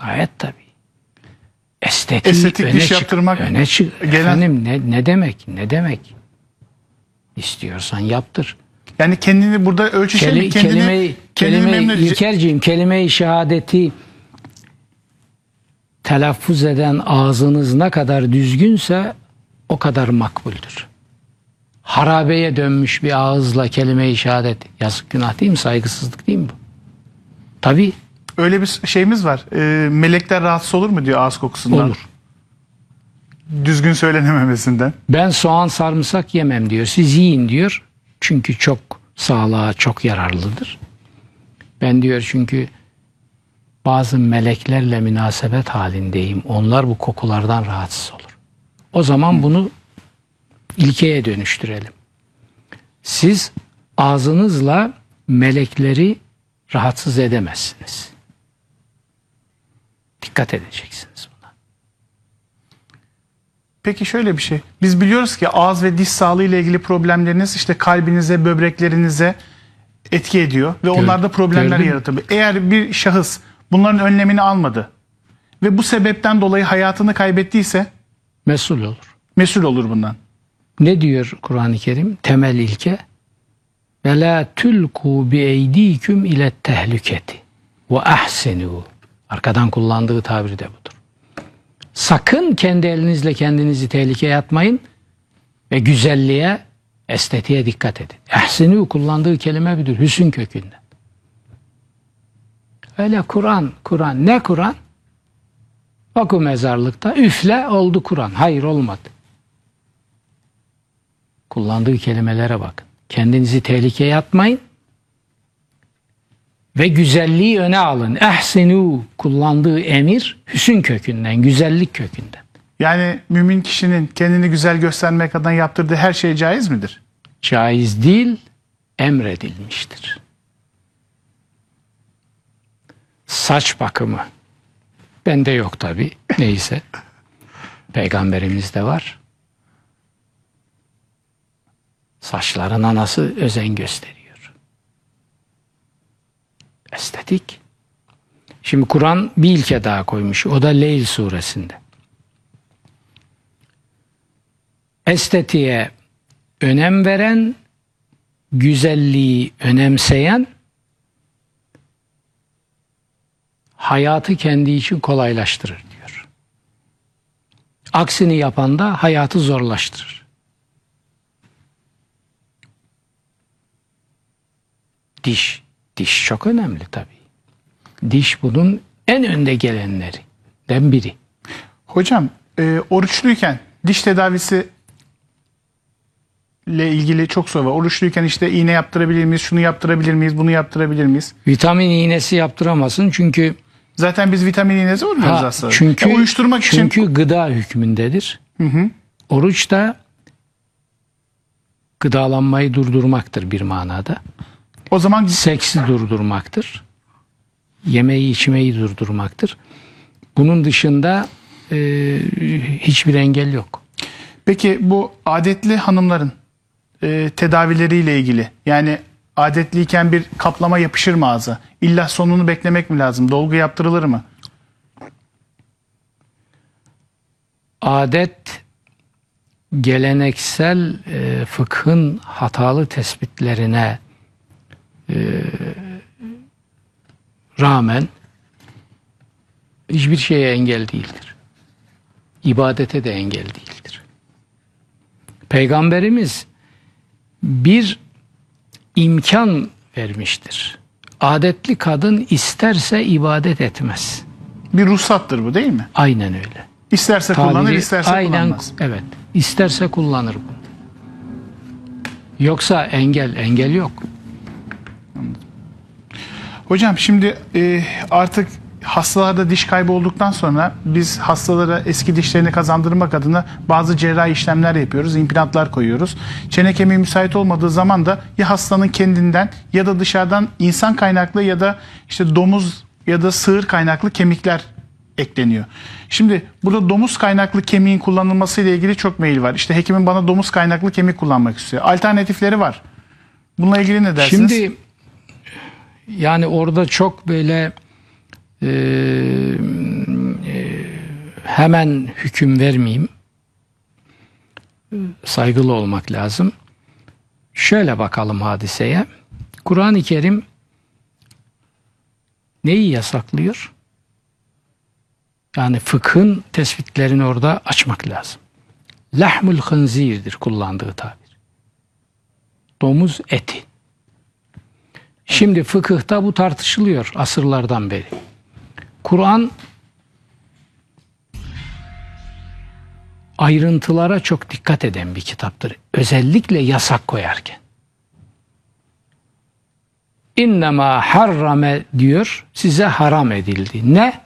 Gayet tabi. Estetik, Estetik öne diş çık- yaptırmak öne çık. gelen- Efendim ne, ne demek? Ne demek? İstiyorsan yaptır. Yani kendini burada ölçüşelim. Keli, kendini, kelimeyi, kendini kelimeyi. İlkerciğim kelime-i şehadeti telaffuz eden ağzınız ne kadar düzgünse o kadar makbuldür. Harabeye dönmüş bir ağızla kelime-i şehadet yazık günah değil mi? Saygısızlık değil mi bu? Tabii Öyle bir şeyimiz var. Ee, melekler rahatsız olur mu diyor ağız kokusundan. olur. Düzgün söylenememesinden. Ben soğan sarımsak yemem diyor. Siz yiyin diyor. Çünkü çok sağlığa çok yararlıdır. Ben diyor çünkü bazı meleklerle münasebet halindeyim. Onlar bu kokulardan rahatsız olur. O zaman bunu ilkeye dönüştürelim. Siz ağzınızla melekleri rahatsız edemezsiniz. Dikkat edeceksiniz buna. Peki şöyle bir şey. Biz biliyoruz ki ağız ve diş sağlığı ile ilgili problemleriniz işte kalbinize, böbreklerinize etki ediyor ve onlarda problemler yaratıyor. Eğer bir şahıs bunların önlemini almadı ve bu sebepten dolayı hayatını kaybettiyse Mesul olur. mesul olur bundan. Ne diyor Kur'an-ı Kerim? Temel ilke. Ve la tulku bi eydiküm ile tehlüketi ve ahsenu. Arkadan kullandığı tabir de budur. Sakın kendi elinizle kendinizi tehlikeye atmayın ve güzelliğe, estetiğe dikkat edin. Ehsenu kullandığı kelime budur. Hüsün kökünden. Öyle Kur'an, Kur'an. Ne Kur'an? Oku mezarlıkta. Üfle oldu Kur'an. Hayır olmadı. Kullandığı kelimelere bakın. Kendinizi tehlikeye atmayın. Ve güzelliği öne alın. Ehsinu kullandığı emir hüsün kökünden, güzellik kökünden. Yani mümin kişinin kendini güzel göstermek adına yaptırdığı her şey caiz midir? Caiz değil, emredilmiştir. Saç bakımı. Bende yok tabi. Neyse. Peygamberimizde var. Saçlarına nasıl özen gösteriyor. Estetik. Şimdi Kur'an bir ilke daha koymuş. O da Leyl suresinde. Estetiğe önem veren, güzelliği önemseyen, hayatı kendi için kolaylaştırır diyor. Aksini yapan da hayatı zorlaştırır. Diş Diş çok önemli tabii. Diş bunun en önde gelenlerinden biri. Hocam e, oruçluyken diş tedavisi ile ilgili çok soru var. Oruçluyken işte iğne yaptırabilir miyiz, şunu yaptırabilir miyiz, bunu yaptırabilir miyiz? Vitamin iğnesi yaptıramazsın çünkü Zaten biz vitamin iğnesi vurmuyoruz Ha, aslında. çünkü Ya uyuşturmak için çünkü gıda hükmündedir. Oruç da gıdalanmayı durdurmaktır bir manada. O zaman Seksi durdurmaktır. Yemeği içmeyi durdurmaktır. Bunun dışında e, hiçbir engel yok. peki bu adetli hanımların e, tedavileriyle ilgili yani adetliyken bir kaplama yapışır mı ağza? İlla sonunu beklemek mi lazım? Dolgu yaptırılır mı? adet geleneksel e, fıkhın hatalı tespitlerine e, rağmen hiçbir şeye engel değildir. İbadete de engel değildir. Peygamberimiz bir imkan vermiştir. Adetli kadın isterse ibadet etmez. Bir ruhsattır bu değil mi? Aynen öyle. İsterse kullanır, Tabiri isterse aynen, kullanmaz. Evet. İsterse kullanır bunu. Yoksa engel, engel yok. Hocam şimdi e, artık hastalarda diş kaybı olduktan sonra biz hastalara eski dişlerini kazandırmak adına bazı cerrahi işlemler yapıyoruz. implantlar koyuyoruz. Çene kemiği müsait olmadığı zaman da ya hastanın kendinden ya da dışarıdan insan kaynaklı ya da işte domuz ya da sığır kaynaklı kemikler ekleniyor. Şimdi burada domuz kaynaklı kemiğin kullanılması ile ilgili çok mail var. İşte hekimin bana domuz kaynaklı kemik kullanmak istiyor. Alternatifleri var. Bununla ilgili ne dersiniz? Şimdi yani orada çok böyle e, e, hemen hüküm vermeyeyim. Saygılı olmak lazım. Şöyle bakalım hadiseye. Kur'an-ı Kerim neyi yasaklıyor? Yani fıkhın tespitlerini orada açmak lazım. Lahmul hınzirdir kullandığı tabir. Domuz eti. Şimdi fıkıhta bu tartışılıyor asırlardan beri. Kur'an ayrıntılara çok dikkat eden bir kitaptır. Özellikle yasak koyarken. İnnemâ harrame diyor size haram edildi. Ne?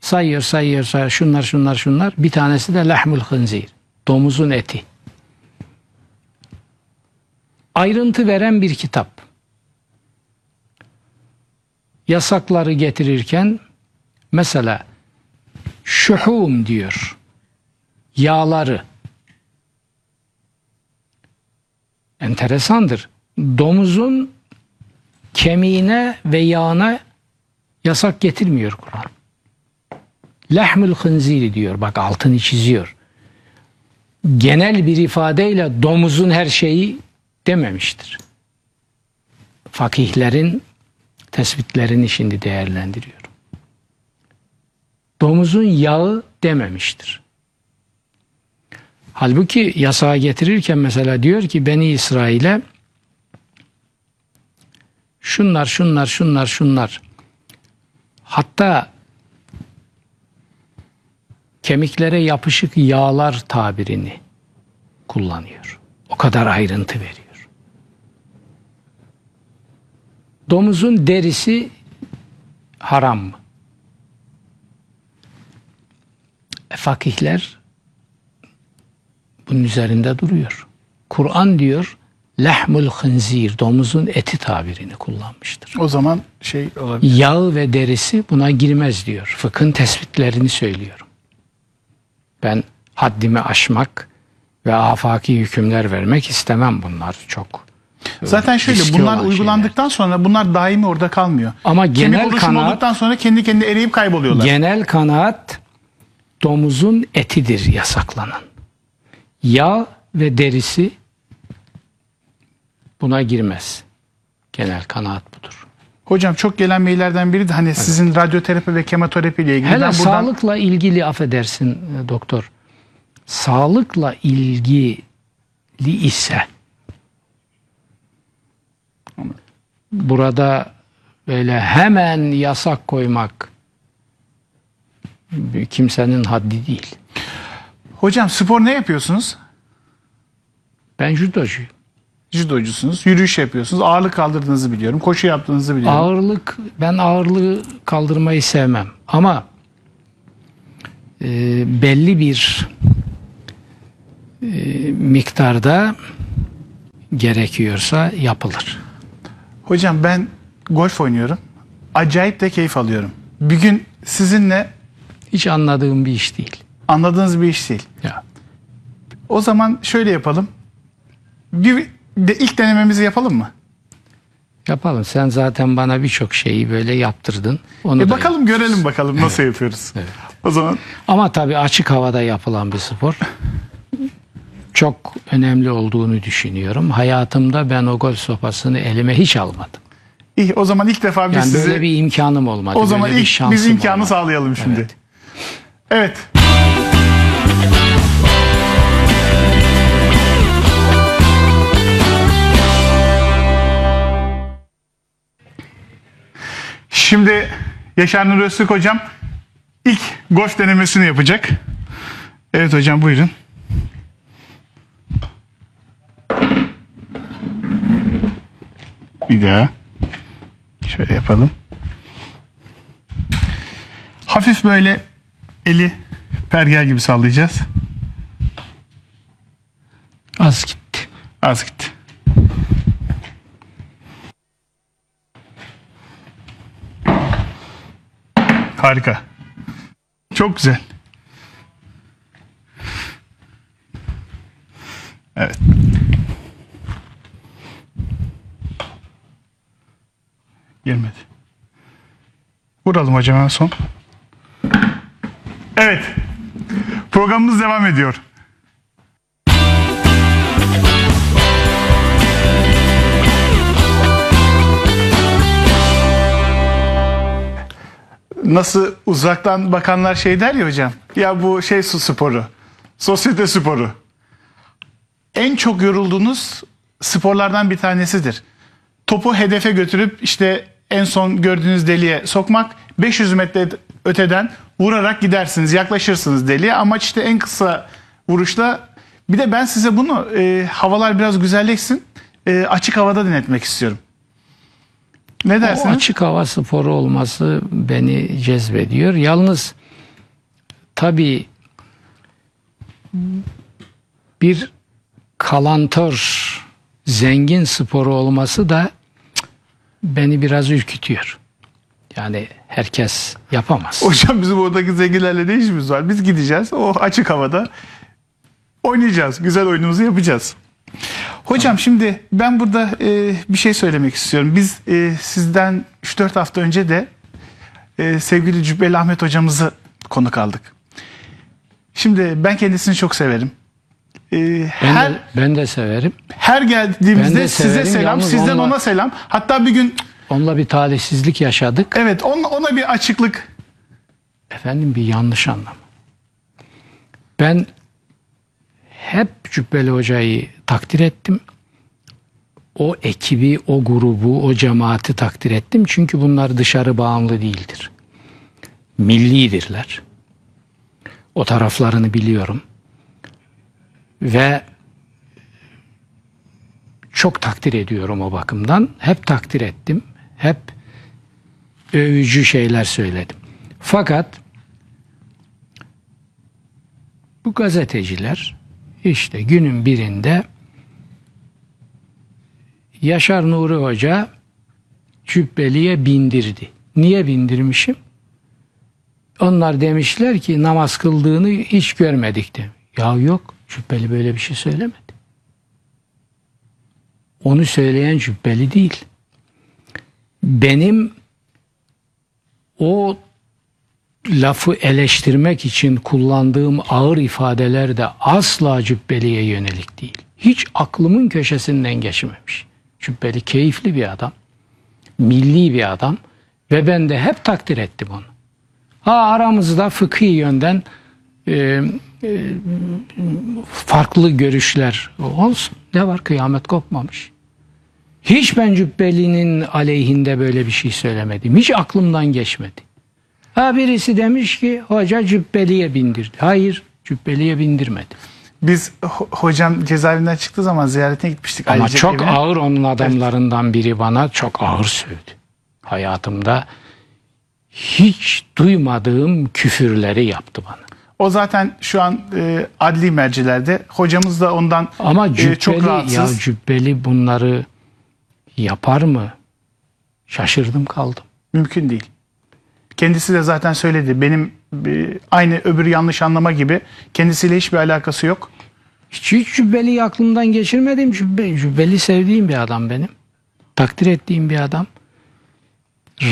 Sayıyor sayıyor sayıyor şunlar şunlar şunlar. Bir tanesi de lahmul hınzir. Domuzun eti. Ayrıntı veren bir kitap yasakları getirirken mesela şuhum diyor. Yağları. Enteresandır. Domuzun kemiğine ve yağına yasak getirmiyor Kur'an. Lahmül hınziri diyor. Bak altını çiziyor. Genel bir ifadeyle domuzun her şeyi dememiştir. Fakihlerin tespitlerini şimdi değerlendiriyorum. Domuzun yağı dememiştir. Halbuki yasağı getirirken mesela diyor ki Beni İsrail'e şunlar şunlar şunlar şunlar hatta kemiklere yapışık yağlar tabirini kullanıyor. O kadar ayrıntı veriyor. Domuzun derisi haram mı? E, fakihler bunun üzerinde duruyor. Kur'an diyor lahmul hınzir, domuzun eti tabirini kullanmıştır. O zaman şey olabilir. Yağı ve derisi buna girmez diyor. Fıkhın tespitlerini söylüyorum. Ben haddimi aşmak ve afaki hükümler vermek istemem bunlar çok. Zaten şöyle riskli bunlar olan uygulandıktan sonra bunlar daimi orada kalmıyor. Ama genel Kemik oluşumu kanaat- olduktan sonra kendi kendine eriyip kayboluyorlar. Genel kanaat domuzun etidir yasaklanan. Yağ ve derisi buna girmez. Genel kanaat budur. Hocam çok gelen maillerden biri de hani sizin radyoterapi ve kemoterapi ile ilgili. Hele Ben buradan sağlıkla ilgili affedersin e, doktor. Sağlıkla ilgili ise burada böyle hemen yasak koymak kimsenin haddi değil. Hocam spor ne yapıyorsunuz? Ben judocuyum. Judocusunuz, yürüyüş yapıyorsunuz, ağırlık kaldırdığınızı biliyorum, koşu yaptığınızı biliyorum. Ağırlık ben ağırlığı kaldırmayı sevmem ama e, belli bir e, miktarda gerekiyorsa yapılır. Hocam ben golf oynuyorum. Acayip de keyif alıyorum. Bir gün sizinle Hiç anladığım bir iş değil. anladığınız bir iş değil. Ya. O zaman şöyle yapalım. Bir de ilk denememizi yapalım mı? Yapalım. Sen zaten bana birçok şeyi böyle yaptırdın. Onu E da bakalım görelim bakalım nasıl yapıyoruz. Evet. O zaman Ama tabii açık havada yapılan bir spor. Çok önemli olduğunu düşünüyorum. Hayatımda ben o golf sopasını elime hiç almadım. iyi o zaman ilk defa biz Yani sizi böyle bir imkanım olmadı. o zaman ilk şansım biz imkanı olmadı. sağlayalım şimdi. Evet. evet. Şimdi Yaşar Nur Öztürk hocam ilk golf denemesini yapacak. Evet hocam buyurun. Bir daha. Şöyle yapalım. Hafif böyle eli pergel gibi sallayacağız. Az gitti. Az gitti. Harika. Çok güzel. Evet. Girmedi. Vuralım hocam en son. Evet. Programımız devam ediyor. nasıl uzaktan bakanlar şey der ya hocam. Ya bu şey su sporu. Sosyete sporu. En çok yorulduğunuz sporlardan bir tanesidir. Topu hedefe götürüp işte en son gördüğünüz deliğe sokmak 500 metre öteden vurarak gidersiniz. Yaklaşırsınız deliğe. Amaç işte en kısa vuruşla bir de ben size bunu e, havalar biraz güzelleşsin e, açık havada denetmek istiyorum. Ne O dersiniz? açık hava sporu olması beni cezbediyor. Yalnız tabii bir kalantör zengin sporu olması da beni biraz ürkütüyor. Yani herkes yapamaz. Hocam bizim oradaki zenginlerle ne işimiz var? Biz gideceğiz o açık havada oynayacağız. Güzel oyunumuzu yapacağız. Hocam şimdi ben burada e, bir şey söylemek istiyorum. Biz e, sizden 3-4 hafta önce de e, sevgili Cübbeli Ahmet hocamızı konuk aldık. Şimdi ben kendisini çok severim. E, Ben, her de, ben de severim. her geldiğimizde Ben de size severim. selam, Yalnız sizden onunla- ona selam. Hatta bir gün Onunla bir talihsizlik yaşadık. evet on- ona bir açıklık Efendim bir yanlış anlam. Ben hep Cübbeli Hoca'yı takdir ettim. O ekibi, o grubu, o cemaati takdir ettim. Çünkü bunlar dışarı bağımlı değildir. Millidirler. O taraflarını biliyorum. Ve çok takdir ediyorum o bakımdan. Hep takdir ettim. Hep övücü şeyler söyledim. Fakat bu gazeteciler işte günün birinde Yaşar Nuri Hoca Cübbeli'ye bindirdi. Niye bindirmişim? Onlar demişler ki namaz kıldığını hiç görmedik de. Ya yok Cübbeli böyle bir şey söylemedi. Onu söyleyen Cübbeli değil. Benim o lafı eleştirmek için kullandığım ağır ifadeler de asla Cübbeli'ye yönelik değil. Hiç aklımın köşesinden geçmemiş. Cübbeli keyifli bir adam, milli bir adam ve ben de hep takdir ettim onu. Ha aramızda fıkhi yönden e, farklı görüşler olsun. Ne var kıyamet kopmamış. Hiç ben Cübbeli'nin aleyhinde böyle bir şey söylemedim. Hiç aklımdan geçmedi. Ha birisi demiş ki hoca Cübbeli'ye bindirdi. Hayır Cübbeli'ye bindirmedi. Biz ho- hocam cezaevinden çıktığı zaman ziyaretine gitmiştik. Ama çok evine. ağır onun adamlarından biri bana çok ağır sövdü. Hayatımda hiç duymadığım küfürleri yaptı bana. O zaten şu an e, adli mercilerde. Hocamız da ondan Ama e, Cübbeli, çok ya rahatsız. Cübbeli bunları yapar mı? Şaşırdım kaldım. Mümkün değil. Kendisi de zaten söyledi. Benim e, aynı öbür yanlış anlama gibi kendisiyle hiçbir alakası yok. Hiç, hiç Cübbeli'yi aklımdan geçirmedim. Cübbeli, Cübbeli sevdiğim bir adam benim. Takdir ettiğim bir adam.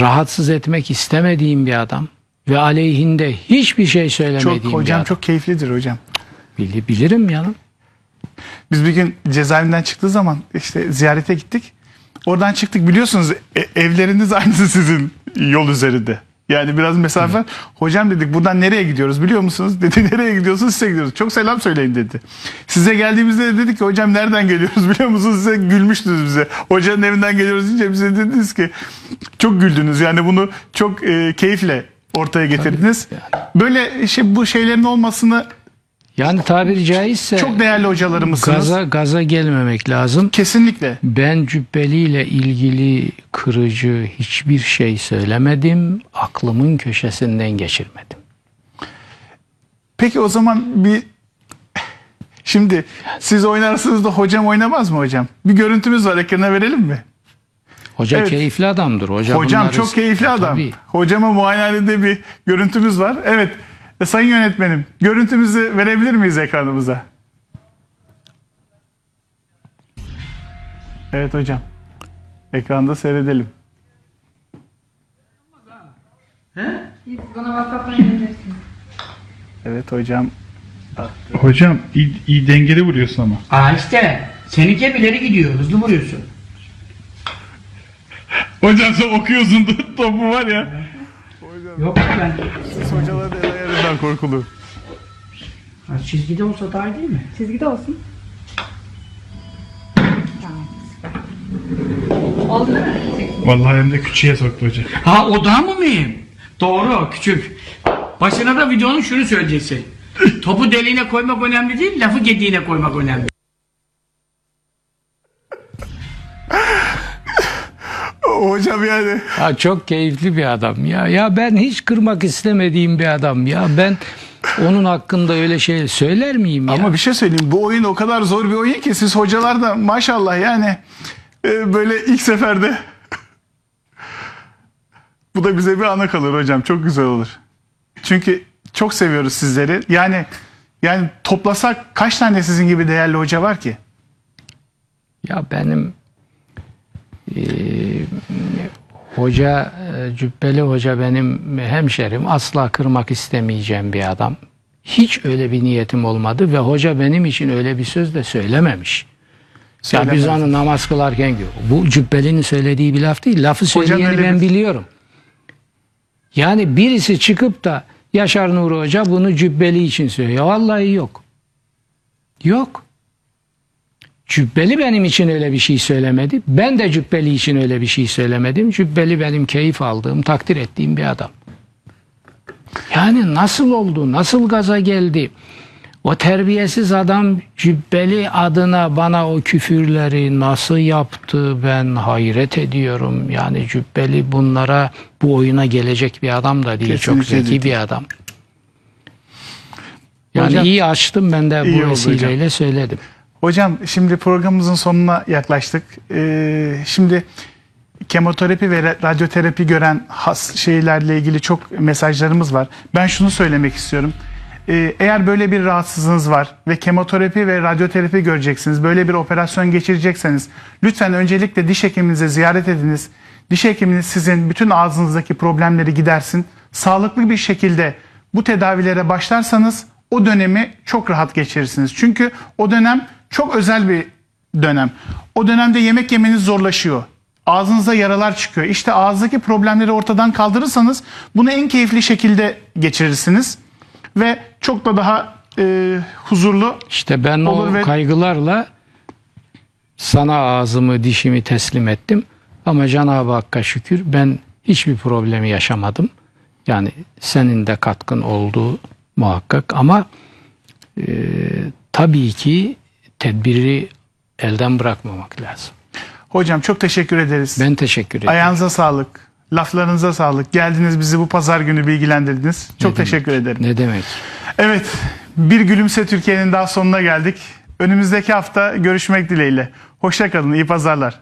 Rahatsız etmek istemediğim bir adam. Ve aleyhinde hiçbir şey söylemediğim Çok hocam adam. çok keyiflidir hocam. Bili- bilirim yanım. Biz bir gün cezaevinden çıktığı zaman işte ziyarete gittik. Oradan çıktık biliyorsunuz e- evleriniz aynısı sizin yol üzerinde. Yani biraz mesafe. Hocam dedik buradan nereye gidiyoruz biliyor musunuz? Dedi nereye gidiyorsunuz size gidiyoruz. Çok selam söyleyin dedi. Size geldiğimizde de dedik ki hocam nereden geliyoruz biliyor musunuz? Size gülmüştünüz bize. Hocanın evinden geliyoruz deyince bize dediniz ki çok güldünüz. Yani bunu çok e, keyifle ortaya getirdiniz. Böyle şey, bu şeylerin olmasını Yani tabiri caizse çok değerli hocalarımızsınız. gaza, gaza gelmemek lazım. Kesinlikle. Ben Cübbeli ile ilgili kırıcı hiçbir şey söylemedim. Aklımın köşesinden geçirmedim. Peki o zaman bir şimdi siz oynarsınız da hocam oynamaz mı hocam? Bir görüntümüz var ekrana verelim mi? Hoca Evet. keyifli adamdır. Hoca Hocam bunları- çok keyifli adam. Tabii. Hocama muayenehanede bir görüntümüz var. Evet. E, sayın yönetmenim görüntümüzü verebilir miyiz ekranımıza? Evet hocam. Ekranda seyredelim. Göndersin. Evet hocam. Hocam iyi, iyi dengeli vuruyorsun ama. Aa işte. Seninki hep ileri gidiyor. Hızlı vuruyorsun. Hocam sen okuyorsun topu var ya. Yok ben. Hocalar el ayarından korkulu. Ha, çizgide olsa daha iyi değil mi? Çizgide olsun. Tamam. Oldu mi? Vallahi hem de küçüğe soktu hocam. Ha o daha mı mühim? Doğru küçük. Başına da videonun şunu söyleyeceksin. Topu deliğine koymak önemli değil, lafı gediğine koymak önemli. Hocam yani. Ya çok keyifli bir adam ya. Ya ben hiç kırmak istemediğim bir adam ya. Ben onun hakkında öyle şey söyler miyim ya? Ama bir şey söyleyeyim bu oyun o kadar zor bir oyun ki siz hocalar da maşallah yani e, böyle ilk seferde bu da bize bir ana kalır hocam çok güzel olur. Çünkü çok seviyoruz sizleri. Yani yani toplasak kaç tane sizin gibi değerli hoca var ki? Ya benim eee, hoca e, Cübbeli Hoca benim hemşerim. Asla kırmak istemeyeceğim bir adam. Hiç öyle bir niyetim olmadı ve hoca benim için öyle bir söz de söylememiş. Ya biz onu namaz kılarken gör- bu Cübbeli'nin söylediği bir laf değil. Lafı söyleyeni öyle ben biliyorum. Yani birisi çıkıp da Yaşar Nuri Hoca bunu Cübbeli için söylüyor. Vallahi yok. Yok. Cübbeli benim için öyle bir şey söylemedi. Ben de Cübbeli için öyle bir şey söylemedim. Cübbeli benim keyif aldığım, takdir ettiğim bir adam. Yani nasıl oldu, nasıl gaza geldi? O terbiyesiz adam Cübbeli adına bana o küfürleri nasıl yaptı ben hayret ediyorum. Yani Cübbeli bunlara bu oyuna gelecek bir adam da değil. Çok Kesinlikle zeki değil. bir adam. Yani Hocam- iyi açtım ben de bu vesileyle söyledim. Hocam şimdi programımızın sonuna yaklaştık. Ee, şimdi kemoterapi ve ra- radyoterapi gören has şeylerle ilgili çok mesajlarımız var. Ben şunu söylemek istiyorum. Ee, eğer böyle bir rahatsızlığınız var ve kemoterapi ve radyoterapi göreceksiniz, böyle bir operasyon geçirecekseniz lütfen öncelikle diş hekiminize ziyaret ediniz. Diş hekiminiz sizin bütün ağzınızdaki problemleri gidersin. Sağlıklı bir şekilde bu tedavilere başlarsanız o dönemi çok rahat geçirirsiniz. Çünkü o dönem çok özel bir dönem. O dönemde yemek yemeniz zorlaşıyor. Ağzınıza yaralar çıkıyor. İşte ağızdaki problemleri ortadan kaldırırsanız bunu en keyifli şekilde geçirirsiniz. Ve çok da daha e, huzurlu İşte ben Olur o ve- kaygılarla sana ağzımı dişimi teslim ettim. Ama Cenab-ı Hakk'a şükür ben hiçbir problemi yaşamadım. Yani senin de katkın olduğu muhakkak ama e, tabii ki tedbiri elden bırakmamak lazım. Hocam çok teşekkür ederiz. Ben teşekkür ederim. Ayağınıza sağlık. Laflarınıza sağlık. Geldiniz bizi bu pazar günü bilgilendirdiniz. Çok teşekkür ederim. Ne demek? Evet, bir Gülümse Türkiye'nin daha sonuna geldik. Önümüzdeki hafta görüşmek dileğiyle. Hoşça kalın, iyi pazarlar.